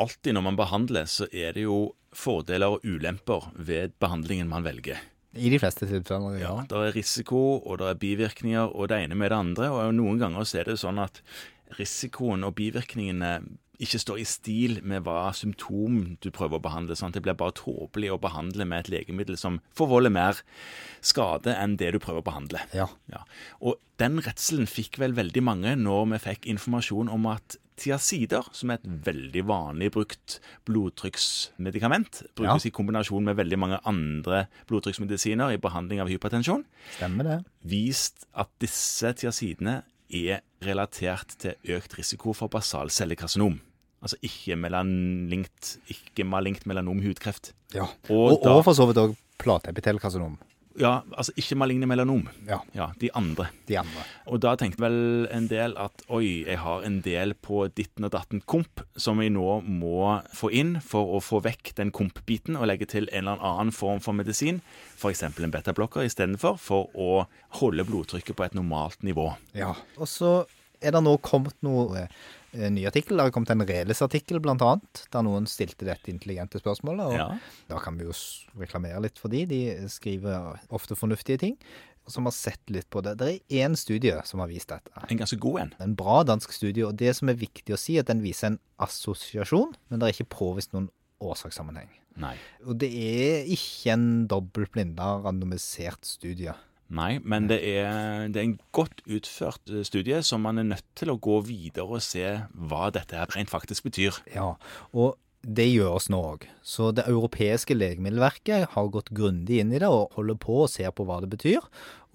alltid når man behandler, så er det jo fordeler og ulemper ved behandlingen man velger. I de fleste tilfeller, ja. Ja, Det er risiko, og det er bivirkninger, og det ene med det andre. Og noen ganger så er det sånn at risikoen og bivirkningene ikke står i stil med hva symptom du prøver å behandle. sånn at Det blir bare tåpelig å behandle med et legemiddel som forvolder mer skade enn det du prøver å behandle. Ja. Ja. Og den redselen fikk vel veldig mange når vi fikk informasjon om at tiazider, som er et veldig vanlig brukt blodtrykksmedikament, brukes i kombinasjon med veldig mange andre blodtrykksmedisiner i behandling av hypertensjon, Stemmer det. vist at disse tiazidene er relatert til økt risiko for basalcellekarsinom. Altså ikke melanlinkt, ikke malinkt melanom hudkreft. Ja. Og Og, da- og for så vidt òg plateepitelkarsinom. Ja, altså ikke maligne melanom. Ja, Ja, de andre. de andre. Og da tenkte vel en del at oi, jeg har en del på ditten og datten komp som jeg nå må få inn for å få vekk den komp-biten og legge til en eller annen form for medisin, f.eks. en betablokker istedenfor, for å holde blodtrykket på et normalt nivå. Ja. Og så er det nå kommet noe eh, ny artikkel. Det har kommet en Reles-artikkel, blant annet, der noen stilte dette intelligente spørsmålet. Og Ja. da kan vi jo reklamere litt for de. De skriver ofte fornuftige ting. Som har sett litt på det. Det er én studie som har vist dette. En ganske god en. En bra dansk studie, og det som er viktig å si, er at den viser en assosiasjon, men det er ikke påvist noen årsakssammenheng. Nei. Og det er ikke en dobbeltblinda, randomisert studie. Nei, men det er, det er en godt utført eh, studie som man er nødt til å gå videre og se hva dette her rent faktisk betyr. Ja, og det gjøres nå òg. Så det europeiske legemiddelverket har gått grundig inn i det og holder på og ser på hva det betyr,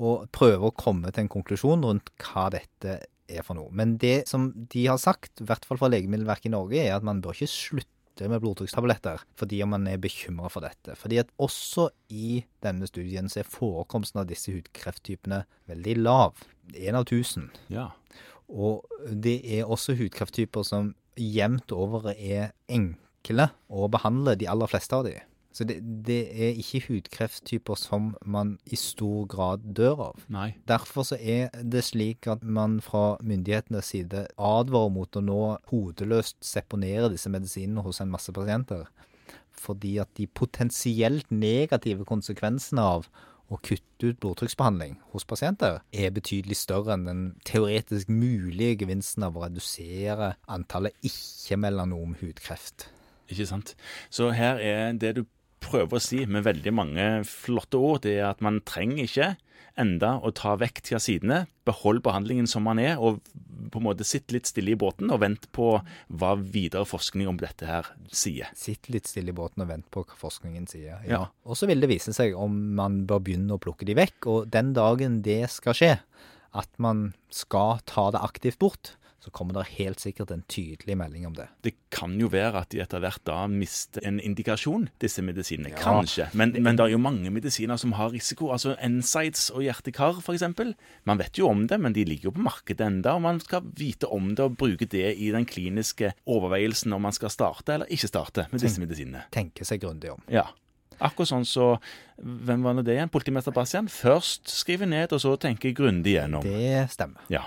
og prøver å komme til en konklusjon rundt hva dette er for noe. Men det som de har sagt, i hvert fall fra Legemiddelverket i Norge, er at man bør ikke slutte med blodtrykkstabletter fordi om man er bekymra for dette. Fordi at også i denne studien så er forekomsten av disse hudkrefttypene veldig lav. Én av tusen. Ja. Og det er også hudkrefttyper som jevnt over er enkle å behandle, de aller fleste av de. Så det, det er ikke hudkrefttyper som man i stor grad dør av. Nei. Derfor så er det slik at man fra myndighetenes side advarer mot å nå hodeløst seponere disse medisinene hos en masse pasienter. Fordi at de potensielt negative konsekvensene av å kutte ut blodtrykksbehandling hos pasienter er betydelig større enn den teoretisk mulige gevinsten av å redusere antallet ikke-melanom hudkreft. Ikke sant? Så her er det du prøver å si med veldig mange flotte ord, det er at man trenger ikke enda å ta vekk til sidene. Behold behandlingen som man er, og på en måte sitt litt stille i båten og vent på hva videre forskning om dette her sier. Sitt litt stille i båten og vent på hva forskningen sier. Ja. Og så vil det vise seg om man bør begynne å plukke de vekk. Og den dagen det skal skje, at man skal ta det aktivt bort, så kommer det helt sikkert en tydelig melding om det. Det kan jo være at de etter hvert da mister en indikasjon, disse medisinene. Ja. Kanskje. Men, men det er jo mange medisiner som har risiko. Altså insights og hjertekar, f.eks. Man vet jo om det, men de ligger jo på markedet enda, og man skal vite om det og bruke det i den kliniske overveielsen om man skal starte eller ikke starte med disse medisinene. Tenke seg grundig om. Ja. Akkurat sånn så Hvem var det igjen? Politimester Bastian? Først skrive ned, og så tenke grundig gjennom. Det stemmer. Ja.